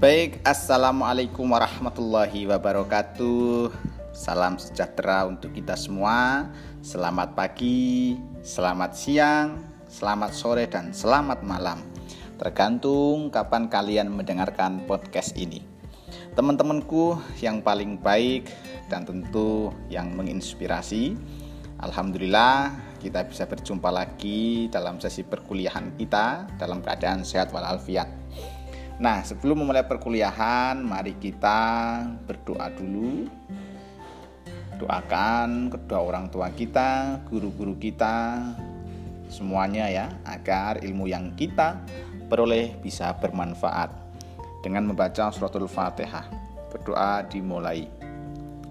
Baik, Assalamualaikum warahmatullahi wabarakatuh. Salam sejahtera untuk kita semua. Selamat pagi, selamat siang, selamat sore, dan selamat malam. Tergantung kapan kalian mendengarkan podcast ini. Teman-temanku yang paling baik dan tentu yang menginspirasi Alhamdulillah kita bisa berjumpa lagi dalam sesi perkuliahan kita dalam keadaan sehat walafiat. Nah, sebelum memulai perkuliahan, mari kita berdoa dulu. Doakan kedua orang tua kita, guru-guru kita, semuanya ya, agar ilmu yang kita peroleh bisa bermanfaat. Dengan membaca suratul Fatihah, berdoa dimulai.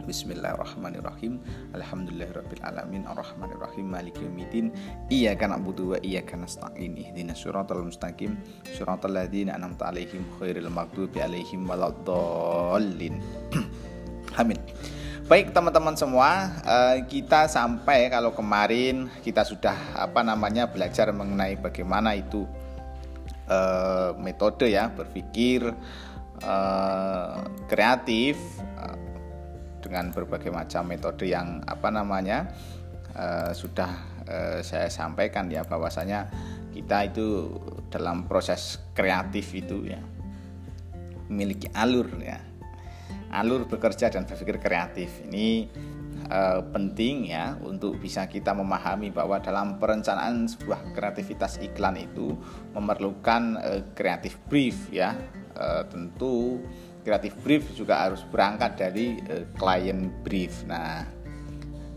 Bismillahirrahmanirrahim. Alhamdulillahirabbil alamin arrahmanirrahim maliki yaumiddin. Iyyaka na'budu wa iyyaka nasta'in. Ihdinas siratal mustaqim. Siratal ladzina an'amta 'alaihim khairil maghdubi 'alaihim waladdallin. Amin. Baik teman-teman semua, eh, kita sampai kalau kemarin kita sudah apa namanya belajar mengenai bagaimana itu eh, metode ya berpikir eh, kreatif dengan berbagai macam metode yang apa namanya uh, sudah uh, saya sampaikan ya bahwasanya kita itu dalam proses kreatif itu ya memiliki alur ya. Alur bekerja dan berpikir kreatif. Ini uh, penting ya untuk bisa kita memahami bahwa dalam perencanaan sebuah kreativitas iklan itu memerlukan uh, kreatif brief ya. Uh, tentu kreatif brief juga harus berangkat dari uh, client brief. Nah,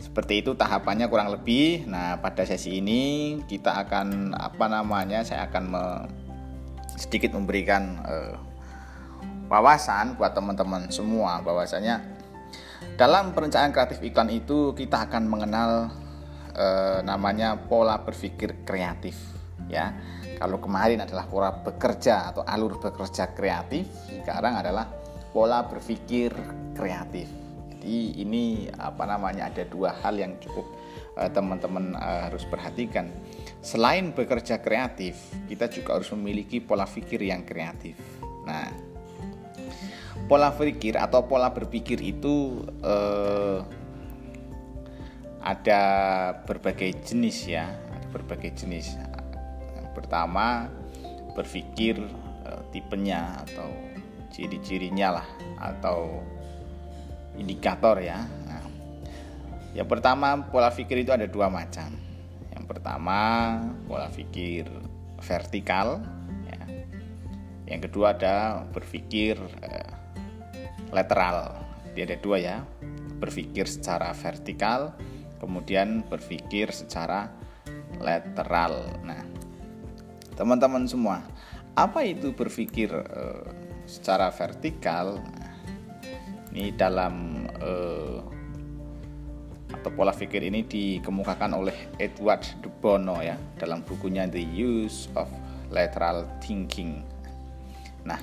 seperti itu tahapannya kurang lebih. Nah, pada sesi ini kita akan apa namanya? Saya akan me, sedikit memberikan uh, wawasan buat teman-teman semua bahwasanya dalam perencanaan kreatif iklan itu kita akan mengenal uh, namanya pola berpikir kreatif ya kalau kemarin adalah pola bekerja atau alur bekerja kreatif, sekarang adalah pola berpikir kreatif. Jadi ini apa namanya ada dua hal yang cukup eh, teman-teman uh, harus perhatikan. Selain bekerja kreatif, kita juga harus memiliki pola pikir yang kreatif. Nah, pola pikir atau pola berpikir itu uh, ada berbagai jenis ya, ada berbagai jenis pertama berpikir uh, tipenya atau ciri-cirinya lah atau indikator ya. Nah, yang pertama pola pikir itu ada dua macam. Yang pertama pola pikir vertikal. Ya. Yang kedua ada berpikir uh, lateral. Dia ada dua ya. Berpikir secara vertikal, kemudian berpikir secara lateral. Nah, teman-teman semua apa itu berpikir uh, secara vertikal ini dalam uh, atau pola pikir ini dikemukakan oleh Edward de Bono ya dalam bukunya The Use of Lateral Thinking. Nah,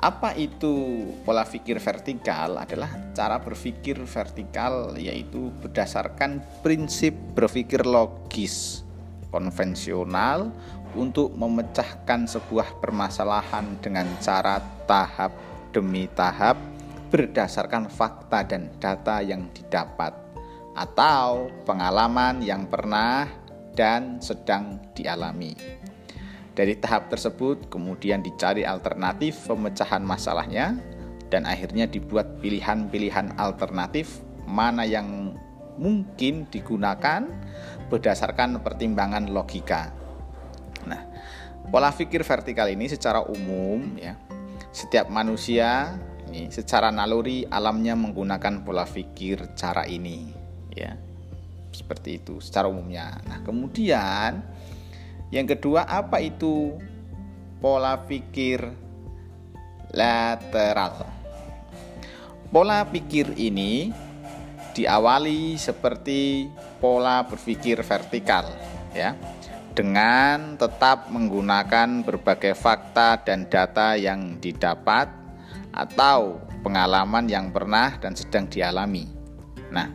apa itu pola pikir vertikal adalah cara berpikir vertikal yaitu berdasarkan prinsip berpikir logis konvensional untuk memecahkan sebuah permasalahan dengan cara tahap demi tahap berdasarkan fakta dan data yang didapat atau pengalaman yang pernah dan sedang dialami. Dari tahap tersebut kemudian dicari alternatif pemecahan masalahnya dan akhirnya dibuat pilihan-pilihan alternatif mana yang mungkin digunakan berdasarkan pertimbangan logika. Pola pikir vertikal ini secara umum ya, setiap manusia ini secara naluri alamnya menggunakan pola pikir cara ini ya. Seperti itu secara umumnya. Nah, kemudian yang kedua apa itu pola pikir lateral? Pola pikir ini diawali seperti pola berpikir vertikal ya dengan tetap menggunakan berbagai fakta dan data yang didapat atau pengalaman yang pernah dan sedang dialami. Nah,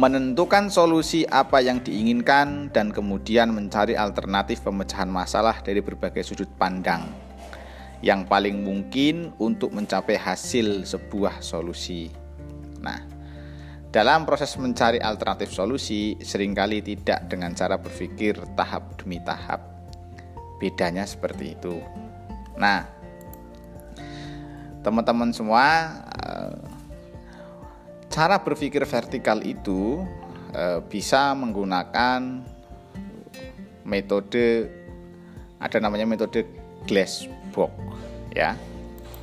menentukan solusi apa yang diinginkan dan kemudian mencari alternatif pemecahan masalah dari berbagai sudut pandang. yang paling mungkin untuk mencapai hasil sebuah solusi. Nah, dalam proses mencari alternatif solusi sering kali tidak dengan cara berpikir tahap demi tahap. Bedanya seperti itu. Nah, teman-teman semua eh, cara berpikir vertikal itu eh, bisa menggunakan metode ada namanya metode glass box ya.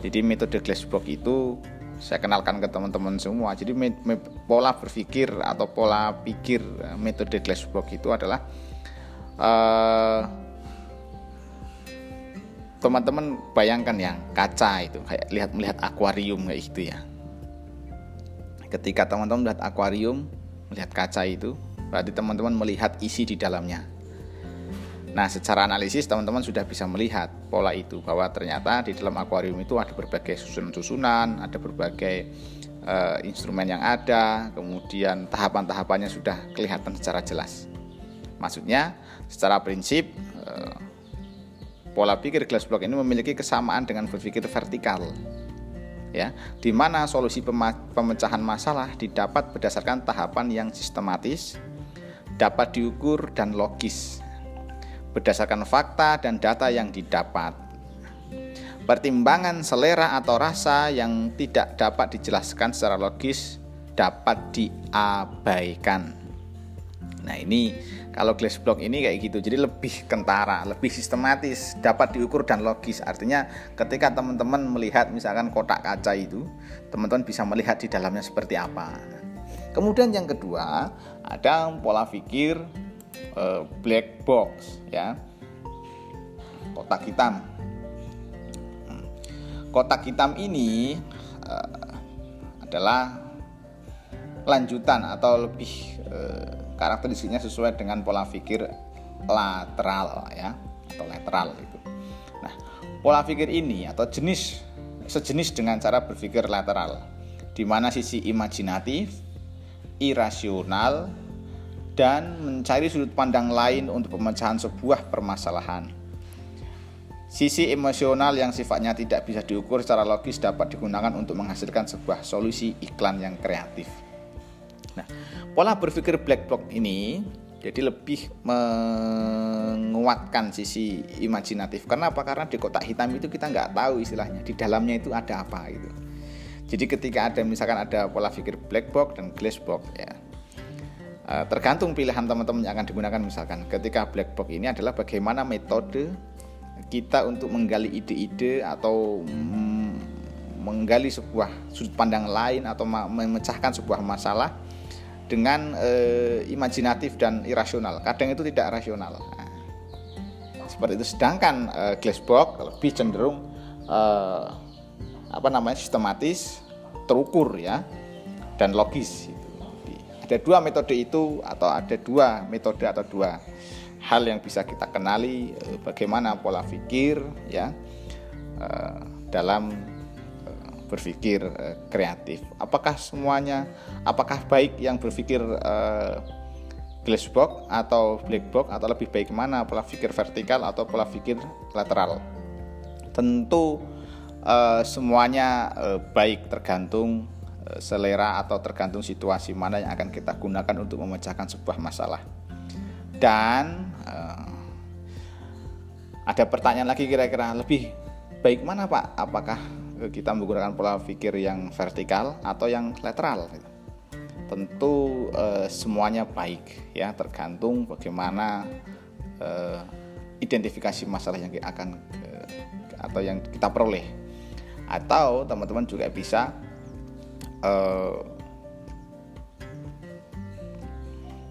Jadi metode glass box itu saya kenalkan ke teman-teman semua. Jadi me, me, pola berpikir atau pola pikir eh, metode glass box itu adalah uh, teman-teman bayangkan yang kaca itu kayak lihat melihat akuarium kayak gitu ya. Ketika teman-teman melihat akuarium, melihat kaca itu, berarti teman-teman melihat isi di dalamnya. Nah, secara analisis teman-teman sudah bisa melihat pola itu bahwa ternyata di dalam akuarium itu ada berbagai susunan-susunan, ada berbagai uh, instrumen yang ada, kemudian tahapan-tahapannya sudah kelihatan secara jelas. Maksudnya, secara prinsip uh, pola pikir glass block ini memiliki kesamaan dengan berpikir vertikal. Ya, di mana solusi pemecahan masalah didapat berdasarkan tahapan yang sistematis, dapat diukur dan logis berdasarkan fakta dan data yang didapat. Pertimbangan selera atau rasa yang tidak dapat dijelaskan secara logis dapat diabaikan. Nah, ini kalau glass block ini kayak gitu. Jadi lebih kentara, lebih sistematis, dapat diukur dan logis. Artinya ketika teman-teman melihat misalkan kotak kaca itu, teman-teman bisa melihat di dalamnya seperti apa. Kemudian yang kedua, ada pola pikir uh, black box ya. Kotak hitam. Hmm. kotak hitam ini uh, adalah lanjutan atau lebih uh, karakteristiknya sesuai dengan pola pikir lateral ya atau lateral itu. Nah pola pikir ini atau jenis sejenis dengan cara berpikir lateral di mana sisi imajinatif irasional dan mencari sudut pandang lain untuk pemecahan sebuah permasalahan. Sisi emosional yang sifatnya tidak bisa diukur secara logis dapat digunakan untuk menghasilkan sebuah solusi iklan yang kreatif. Nah, pola berpikir black box ini jadi lebih menguatkan sisi imajinatif. Kenapa? Karena di kotak hitam itu kita nggak tahu istilahnya di dalamnya itu ada apa gitu. Jadi ketika ada misalkan ada pola pikir black box dan glass box ya, tergantung pilihan teman-teman yang akan digunakan misalkan ketika black box ini adalah bagaimana metode kita untuk menggali ide-ide atau menggali sebuah sudut pandang lain atau memecahkan sebuah masalah dengan e, imajinatif dan irasional. Kadang itu tidak rasional. Nah, seperti itu. Sedangkan e, glass box lebih cenderung e, apa namanya sistematis, terukur ya dan logis ada dua metode itu atau ada dua metode atau dua hal yang bisa kita kenali eh, bagaimana pola pikir ya eh, dalam eh, berpikir kreatif. Apakah semuanya apakah baik yang berpikir glass box atau black box atau lebih baik mana pola pikir vertikal atau pola pikir lateral? Tentu semuanya baik tergantung selera atau tergantung situasi mana yang akan kita gunakan untuk memecahkan sebuah masalah. Dan uh, ada pertanyaan lagi kira-kira lebih baik mana Pak? Apakah kita menggunakan pola pikir yang vertikal atau yang lateral? Tentu uh, semuanya baik ya, tergantung bagaimana uh, identifikasi masalah yang akan atau yang kita peroleh. Atau teman-teman juga bisa uh,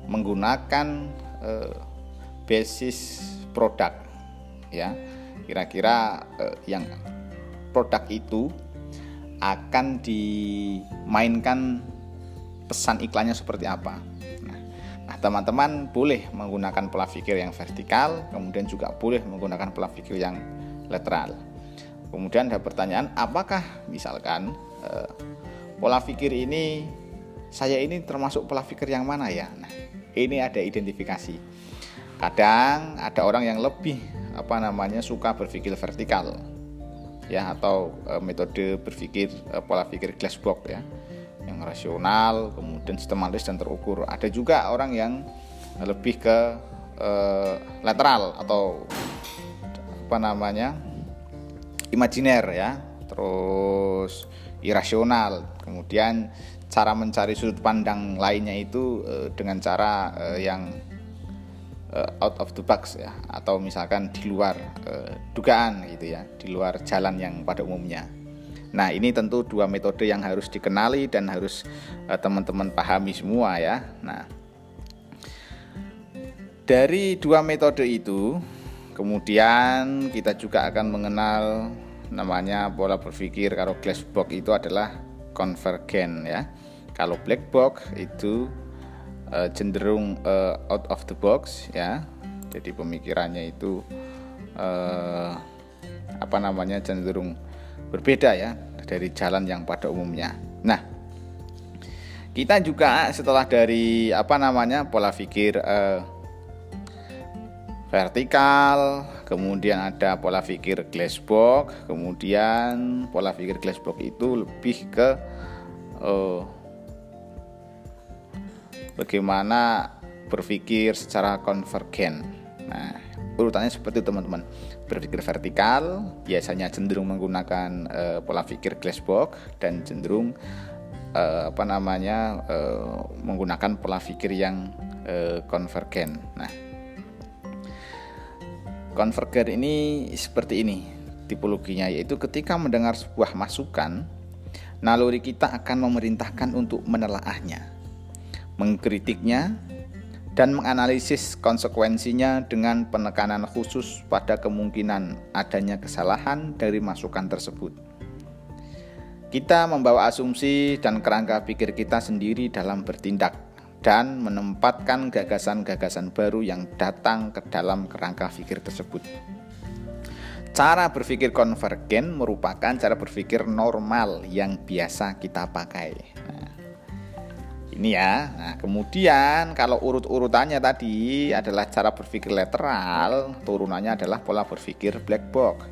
menggunakan uh, basis produk ya. Kira-kira uh, yang produk itu akan dimainkan pesan iklannya seperti apa. Nah teman-teman boleh menggunakan pola pikir yang vertikal kemudian juga boleh menggunakan pola pikir yang lateral. Kemudian ada pertanyaan apakah misalkan pola pikir ini saya ini termasuk pola pikir yang mana ya? Nah, ini ada identifikasi. Kadang ada orang yang lebih apa namanya suka berpikir vertikal. ya atau uh, metode berpikir uh, pola pikir glass box ya yang rasional kemudian sistematis dan terukur ada juga orang yang lebih ke uh, lateral atau apa namanya imajiner ya terus irasional. Kemudian cara mencari sudut pandang lainnya itu uh, dengan cara uh, yang uh, out of the box ya atau misalkan di luar uh, dugaan gitu ya di luar jalan yang pada umumnya. Nah ini tentu dua metode yang harus dikenali dan harus teman-teman pahami semua ya. Nah dari dua metode itu kemudian kita juga akan mengenal namanya pola berpikir kalau glass box itu adalah konvergen ya. Kalau black box itu uh, cenderung uh, out of the box ya. Jadi pemikirannya itu uh, apa namanya cenderung berbeda ya dari jalan yang pada umumnya. Nah kita juga setelah dari apa namanya pola pikir uh, vertikal kemudian ada pola pikir glass box kemudian pola pikir glass box itu lebih ke uh, bagaimana berpikir secara konvergen. Nah, urutannya seperti teman-teman. Berpikir vertikal biasanya cenderung menggunakan uh, pola pikir glass box dan cenderung uh, apa namanya uh, menggunakan pola pikir yang konvergen. Nah, konvergen ini seperti ini tipologinya yaitu ketika mendengar sebuah masukan naluri kita akan memerintahkan untuk menelaahnya mengkritiknya, dan menganalisis konsekuensinya dengan penekanan khusus pada kemungkinan adanya kesalahan dari masukan tersebut. Kita membawa asumsi dan kerangka pikir kita sendiri dalam bertindak dan menempatkan gagasan-gagasan baru yang datang ke dalam kerangka pikir tersebut. Cara berpikir konvergen merupakan cara berpikir normal yang biasa kita pakai. Nah, ini ya. Nah, kemudian kalau urut-urutannya tadi adalah cara berpikir lateral, turunannya adalah pola berpikir black box.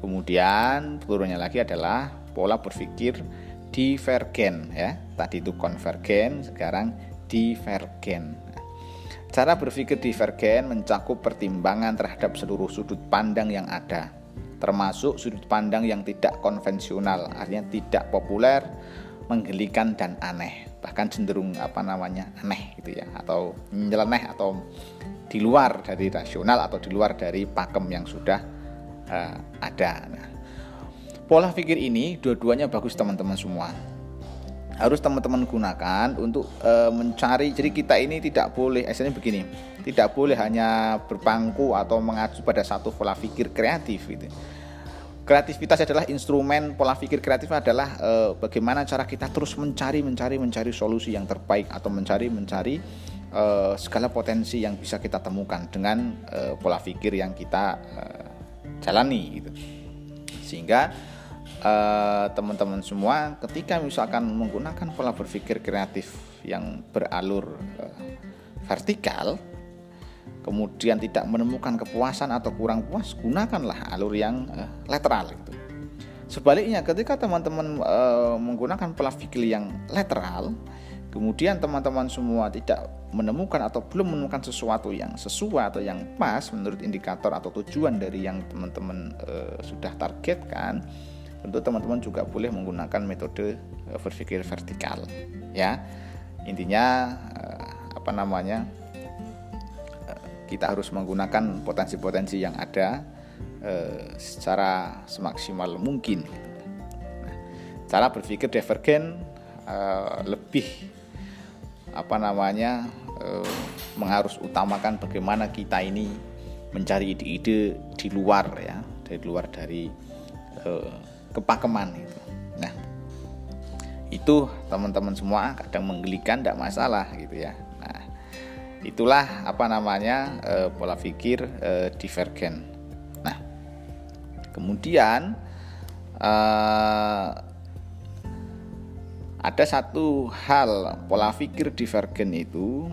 Kemudian turunnya lagi adalah pola berpikir divergen ya. Tadi itu konvergen, sekarang divergen. cara berpikir divergen mencakup pertimbangan terhadap seluruh sudut pandang yang ada, termasuk sudut pandang yang tidak konvensional, artinya tidak populer, menggelikan dan aneh bahkan cenderung apa namanya aneh gitu ya atau nyeleneh atau di luar dari rasional atau di luar dari pakem yang sudah uh, ada. Nah, pola pikir ini dua-duanya bagus teman-teman semua. Harus teman-teman gunakan untuk uh, mencari. Jadi kita ini tidak boleh, esnya begini, tidak boleh hanya berpangku atau mengacu pada satu pola pikir kreatif gitu kreativitas adalah instrumen pola pikir kreatif adalah e, bagaimana cara kita terus mencari mencari mencari solusi yang terbaik atau mencari mencari e, segala potensi yang bisa kita temukan dengan e, pola pikir yang kita e, jalani gitu sehingga teman-teman semua ketika misalkan menggunakan pola berpikir kreatif yang beralur e, vertikal kemudian tidak menemukan kepuasan atau kurang puas, gunakanlah alur yang uh, lateral itu. Sebaliknya, ketika teman-teman uh, menggunakan pola pikir yang lateral, kemudian teman-teman semua tidak menemukan atau belum menemukan sesuatu yang sesuai atau yang pas menurut indikator atau tujuan dari yang teman-teman uh, sudah targetkan, tentu teman-teman juga boleh menggunakan metode uh, berpikir vertikal, ya. Intinya uh, apa namanya? kita harus menggunakan potensi-potensi yang ada eh, secara semaksimal mungkin. Nah, cara berpikir divergen eh, lebih apa namanya eh, mengharus utamakan bagaimana kita ini mencari ide-ide di luar ya, dari luar dari eh, kepakeman itu. Nah, itu teman-teman semua kadang menggelikan tidak masalah gitu ya itulah apa namanya e, pola pikir e, divergen. Nah, kemudian e, ada satu hal pola pikir divergen itu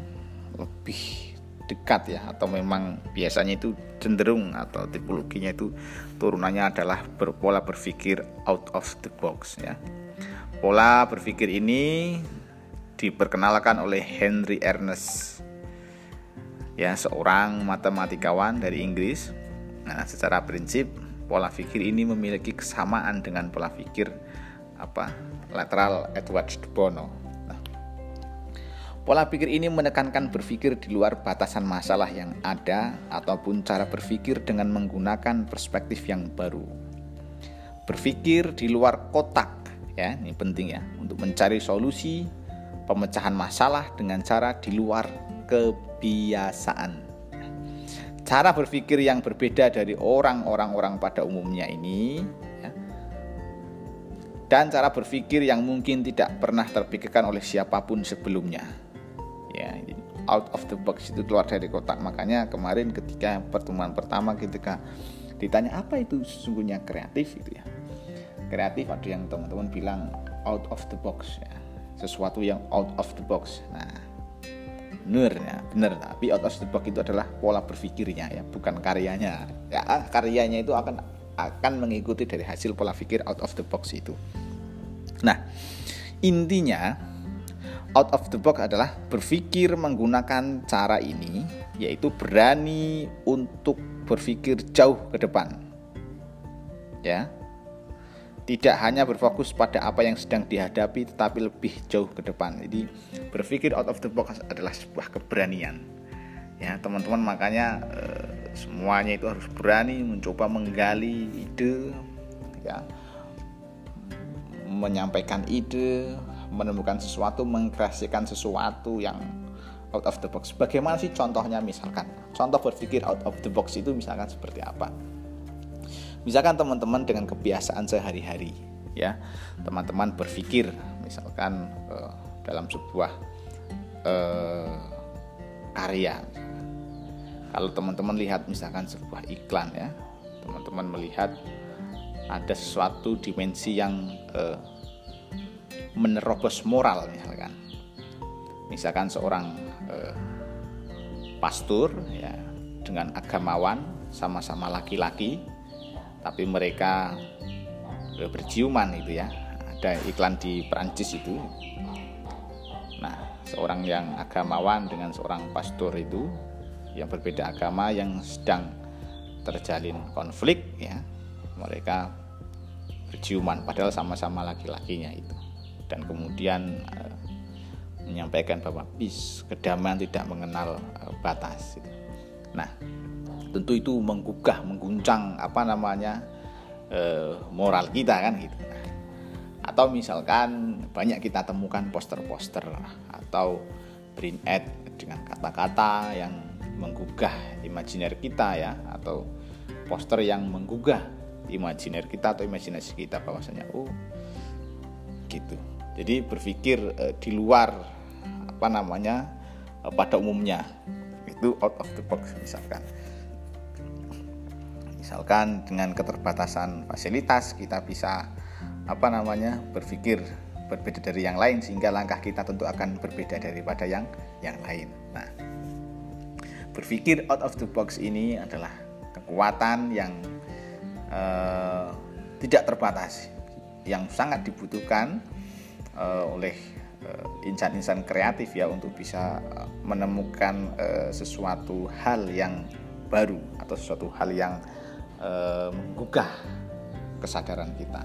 lebih dekat ya atau memang biasanya itu cenderung atau tipologinya itu turunannya adalah berpola berpikir out of the box ya. Pola berpikir ini diperkenalkan oleh Henry Ernest ya seorang matematikawan dari Inggris. Nah, secara prinsip pola pikir ini memiliki kesamaan dengan pola pikir apa lateral Edward de Bono Pola pikir ini menekankan berpikir di luar batasan masalah yang ada ataupun cara berpikir dengan menggunakan perspektif yang baru. Berpikir di luar kotak, ya, ini penting ya, untuk mencari solusi pemecahan masalah dengan cara di luar kebiasaan. Cara berpikir yang berbeda dari orang-orang-orang pada umumnya ini ya, dan cara berpikir yang mungkin tidak pernah terpikirkan oleh siapa pun sebelumnya ya out of the box itu keluar dari kotak. Makanya kemarin ketika pertemuan pertama ketika ditanya apa itu sesungguhnya kreatif? itu ya. Kreatif ada yang teman-teman bilang out of the box ya. Sesuatu yang out of the box. Nah benar ya benar tapi out of the box itu adalah pola berpikirnya ya bukan karyanya. Ya karyanya itu akan akan mengikuti dari hasil pola pikir out of the box itu. Nah intinya out of the box adalah berpikir menggunakan cara ini, yaitu berani untuk berpikir jauh ke depan. Ya. Tidak hanya berfokus pada apa yang sedang dihadapi tetapi lebih jauh ke depan. Jadi berpikir out of the box adalah sebuah keberanian. Ya, teman-teman makanya eh, semuanya itu harus berani mencoba menggali ide ya menyampaikan ide, menemukan sesuatu, mengkreasikan sesuatu yang out of the box. Bagaimana sih contohnya misalkan? Contoh berpikir out of the box itu misalkan seperti apa? Misalkan teman-teman dengan kebiasaan sehari-hari ya. Teman-teman berpikir misalkan uh, dalam sebuah uh, karya. Kalau teman-teman lihat misalkan sebuah iklan ya, teman-teman melihat ada sesuatu dimensi yang uh, menerobos moral misalkan. Misalkan seorang eh, pastor ya dengan agamawan sama-sama laki-laki tapi mereka eh, berciuman itu ya. Ada iklan di Perancis itu. Nah seorang yang agamawan dengan seorang pastor itu yang berbeda agama yang sedang terjalin konflik ya mereka berciuman padahal sama-sama laki-lakinya itu dan kemudian uh, menyampaikan bahwa bis kedamaian tidak mengenal uh, batas. Gitu. Nah, tentu itu menggugah, mengguncang apa namanya uh, moral kita kan gitu. Atau misalkan banyak kita temukan poster-poster atau print ad dengan kata-kata yang menggugah imajiner kita ya atau poster yang menggugah imajiner kita atau imajinasi kita bahwasanya oh gitu jadi berpikir uh, di luar apa namanya uh, pada umumnya. Itu out of the box misalkan. Misalkan dengan keterbatasan fasilitas kita bisa apa namanya berpikir berbeda dari yang lain sehingga langkah kita tentu akan berbeda daripada yang yang lain. Nah berpikir out of the box ini adalah kekuatan yang uh, tidak terbatas yang sangat dibutuhkan uh, oleh insan insan-insan kreatif ya untuk bisa eh, menemukan uh, sesuatu hal yang baru atau sesuatu hal yang uh, menggugah kesadaran kita.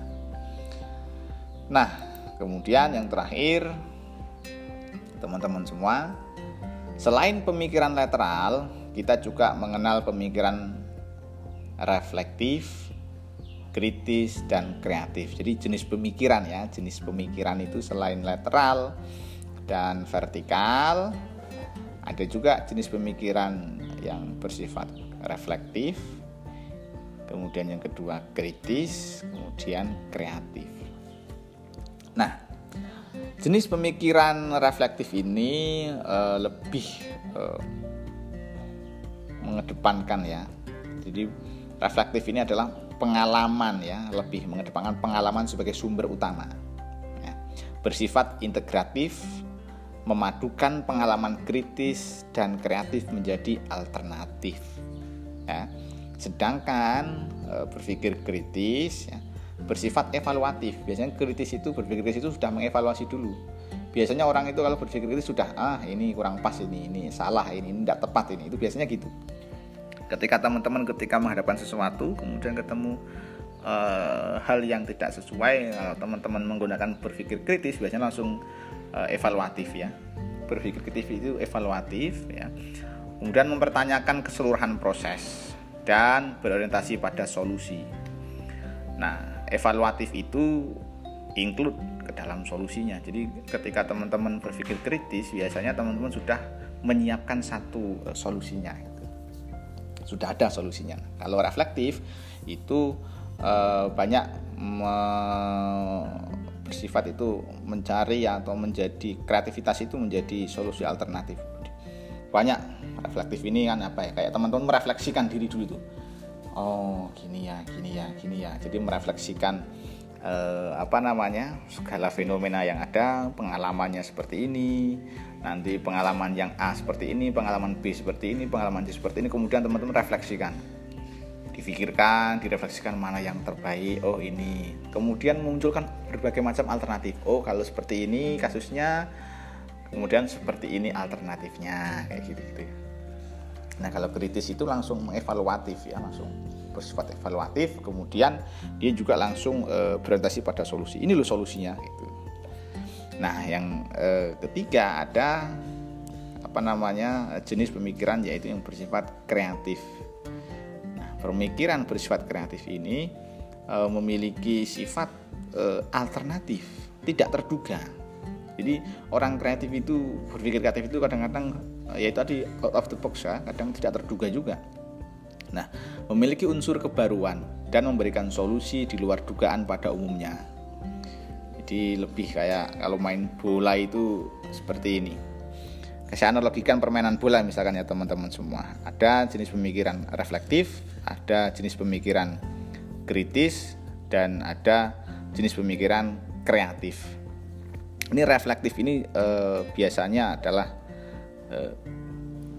Nah, kemudian yang terakhir teman-teman semua, selain pemikiran lateral, kita juga mengenal pemikiran reflektif kritis dan kreatif. Jadi jenis pemikiran ya, jenis pemikiran itu selain lateral dan vertikal, ada juga jenis pemikiran yang bersifat reflektif. Kemudian yang kedua kritis, kemudian kreatif. Nah, jenis pemikiran reflektif ini uh, lebih uh, mengedepankan ya. Jadi reflektif ini adalah pengalaman ya lebih mengedepankan pengalaman sebagai sumber utama ya. bersifat integratif memadukan pengalaman kritis dan kreatif menjadi alternatif. Ya. Sedangkan e, berpikir kritis ya, bersifat evaluatif. Biasanya kritis itu berpikir kritis itu sudah mengevaluasi dulu. Biasanya orang itu kalau berpikir kritis sudah ah ini kurang pas ini, ini salah ini, tidak tepat ini. Itu biasanya gitu. Ketika teman-teman ketika menghadapkan sesuatu kemudian ketemu e, hal yang tidak sesuai, teman-teman menggunakan berpikir kritis biasanya langsung uh, evaluatif ya. Berpikir kritis itu evaluatif ya. Kemudian mempertanyakan keseluruhan proses dan berorientasi pada solusi. Nah evaluatif itu include ke dalam solusinya. Jadi ketika teman-teman berpikir kritis biasanya teman-teman sudah menyiapkan satu uh, solusinya. Sudah ada solusinya. Kalau reflektif itu uh, banyak bersifat itu mencari atau menjadi kreativitas itu menjadi solusi alternatif. Banyak reflektif ini kan apa ya kayak teman-teman merefleksikan diri dulu tuh. Oh gini ya gini ya gini ya. Jadi merefleksikan eh, apa namanya segala fenomena yang ada pengalamannya seperti ini nanti pengalaman yang A seperti ini pengalaman B seperti ini pengalaman C seperti ini kemudian teman-teman refleksikan difikirkan, direfleksikan mana yang terbaik. Oh, ini. Kemudian munculkan berbagai macam alternatif. Oh, kalau seperti ini kasusnya, kemudian seperti ini alternatifnya, kayak gitu-gitu. Nah, kalau kritis itu langsung mengevaluatif ya, langsung bersifat evaluatif, kemudian dia juga langsung e, berorientasi pada solusi. Ini loh solusinya gitu. Nah, yang e, ketiga ada apa namanya jenis pemikiran yaitu yang bersifat kreatif Pemikiran bersifat kreatif ini e, memiliki sifat e, alternatif, tidak terduga. Jadi orang kreatif itu berpikir kreatif itu kadang-kadang e, ya tadi out of the box ya, kadang tidak terduga juga. Nah, memiliki unsur kebaruan dan memberikan solusi di luar dugaan pada umumnya. Jadi lebih kayak kalau main bola itu seperti ini saya analogikan permainan bola misalkan ya teman-teman semua. Ada jenis pemikiran reflektif, ada jenis pemikiran kritis, dan ada jenis pemikiran kreatif. Ini reflektif ini eh, biasanya adalah eh,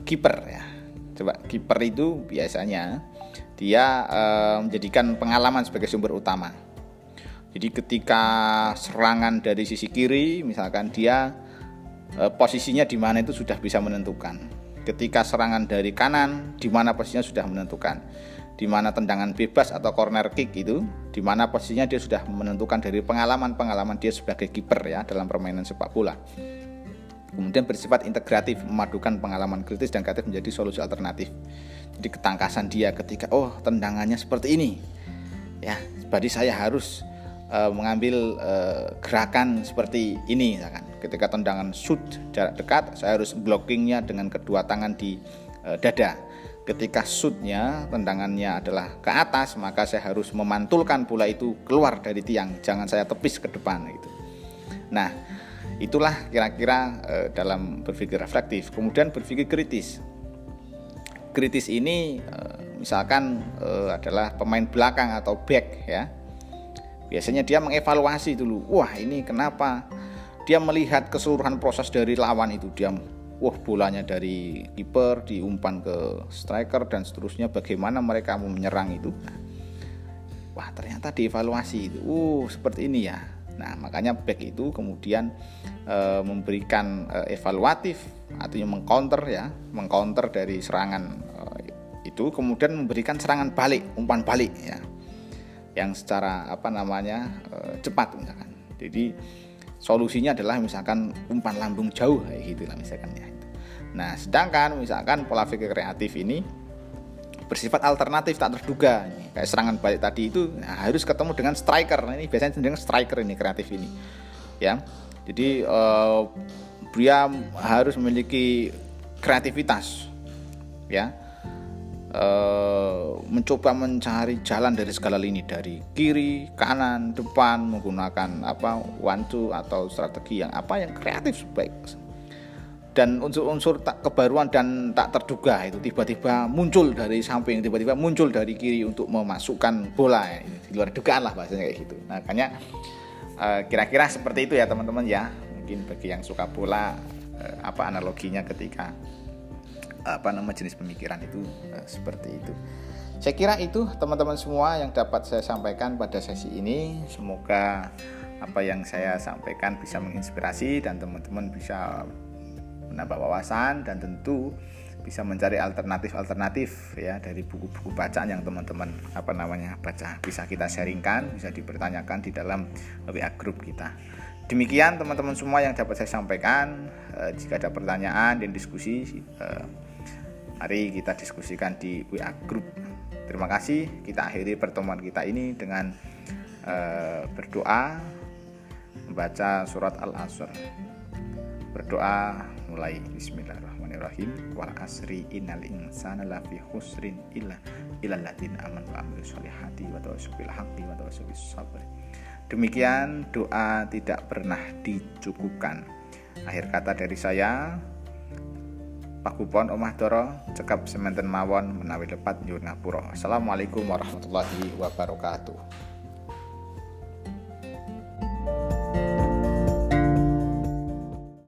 kiper ya. Coba kiper itu biasanya dia eh, menjadikan pengalaman sebagai sumber utama. Jadi ketika serangan dari sisi kiri, misalkan dia Eh, posisinya di mana itu sudah bisa menentukan. Ketika serangan dari kanan, di mana posisinya sudah menentukan. Di mana tendangan bebas atau corner kick itu, di mana posisinya dia sudah menentukan dari pengalaman-pengalaman dia sebagai kiper ya dalam permainan sepak bola. Kemudian bersifat integratif, memadukan pengalaman kritis dan kreatif menjadi solusi alternatif. Jadi ketangkasan dia ketika oh tendangannya seperti ini, ya berarti saya harus uh, mengambil uh, gerakan seperti ini, misalkan. Ketika tendangan shoot jarak dekat saya harus blockingnya dengan kedua tangan di e, dada. Ketika shootnya tendangannya adalah ke atas maka saya harus memantulkan bola itu keluar dari tiang. Jangan saya tepis ke depan gitu. Nah itulah kira-kira e, dalam berpikir reflektif. Kemudian berpikir kritis. Kritis ini e, misalkan adalah pemain belakang atau back ya biasanya dia mengevaluasi dulu wah ini kenapa? Dia melihat keseluruhan proses dari lawan itu. Dia wah bolanya dari kiper diumpan ke striker dan seterusnya bagaimana mereka mau menyerang itu? Wah ternyata dievaluasi itu. Uh seperti ini ya. Nah makanya back itu kemudian e, memberikan e, evaluatif artinya mengcounter ya mengcounter dari serangan e, itu kemudian memberikan serangan balik umpan balik ya yang secara apa namanya e, cepat misalkan. Jadi solusinya adalah misalkan umpan lambung jauh gitu lah misalkan ya. Nah, sedangkan misalkan pola pikir kreatif ini bersifat alternatif tak terduga. Kayak serangan balik tadi itu nah, harus ketemu dengan striker. Nah, ini biasanya dengan striker ini kreatif ini ya. Jadi uh, dia harus memiliki kreativitas ya uh, mencoba mencari jalan dari segala lini dari kiri, kanan, depan menggunakan apa two atau strategi yang apa yang kreatif sebaik dan unsur-unsur tak kebaruan dan tak terduga itu tiba-tiba muncul dari samping tiba-tiba muncul dari kiri untuk memasukkan bola. Ya. di luar dugaan lah bahasanya kayak gitu. Nah, makanya uh, kira-kira seperti itu ya teman-teman ya. Mungkin bagi yang suka bola uh, apa analoginya ketika apa nama jenis pemikiran itu uh, seperti itu. Saya kira itu teman-teman semua yang dapat saya sampaikan pada sesi ini. Semoga apa yang saya sampaikan bisa menginspirasi dan teman-teman bisa menambah wawasan dan tentu bisa mencari alternatif-alternatif ya dari buku-buku bacaan yang teman-teman apa namanya baca bisa kita sharingkan bisa dipertanyakan di dalam WA group kita demikian teman-teman semua yang dapat saya sampaikan e, jika ada pertanyaan dan diskusi e, mari kita diskusikan di WA group terima kasih kita akhiri pertemuan kita ini dengan e, berdoa membaca surat al-asr berdoa mulai bismillahirrahmanirrahim wal asri innal insana lafi khusrin illa ilal ladina amanu wa amilus solihati wa tawassaw bil haqqi wa tawassaw bis sabr. Demikian doa tidak pernah dicukupkan. Akhir kata dari saya Pakupon omah doro cekap semanten mawon menawi lepat nyuwun ngapura. Assalamualaikum warahmatullahi wabarakatuh.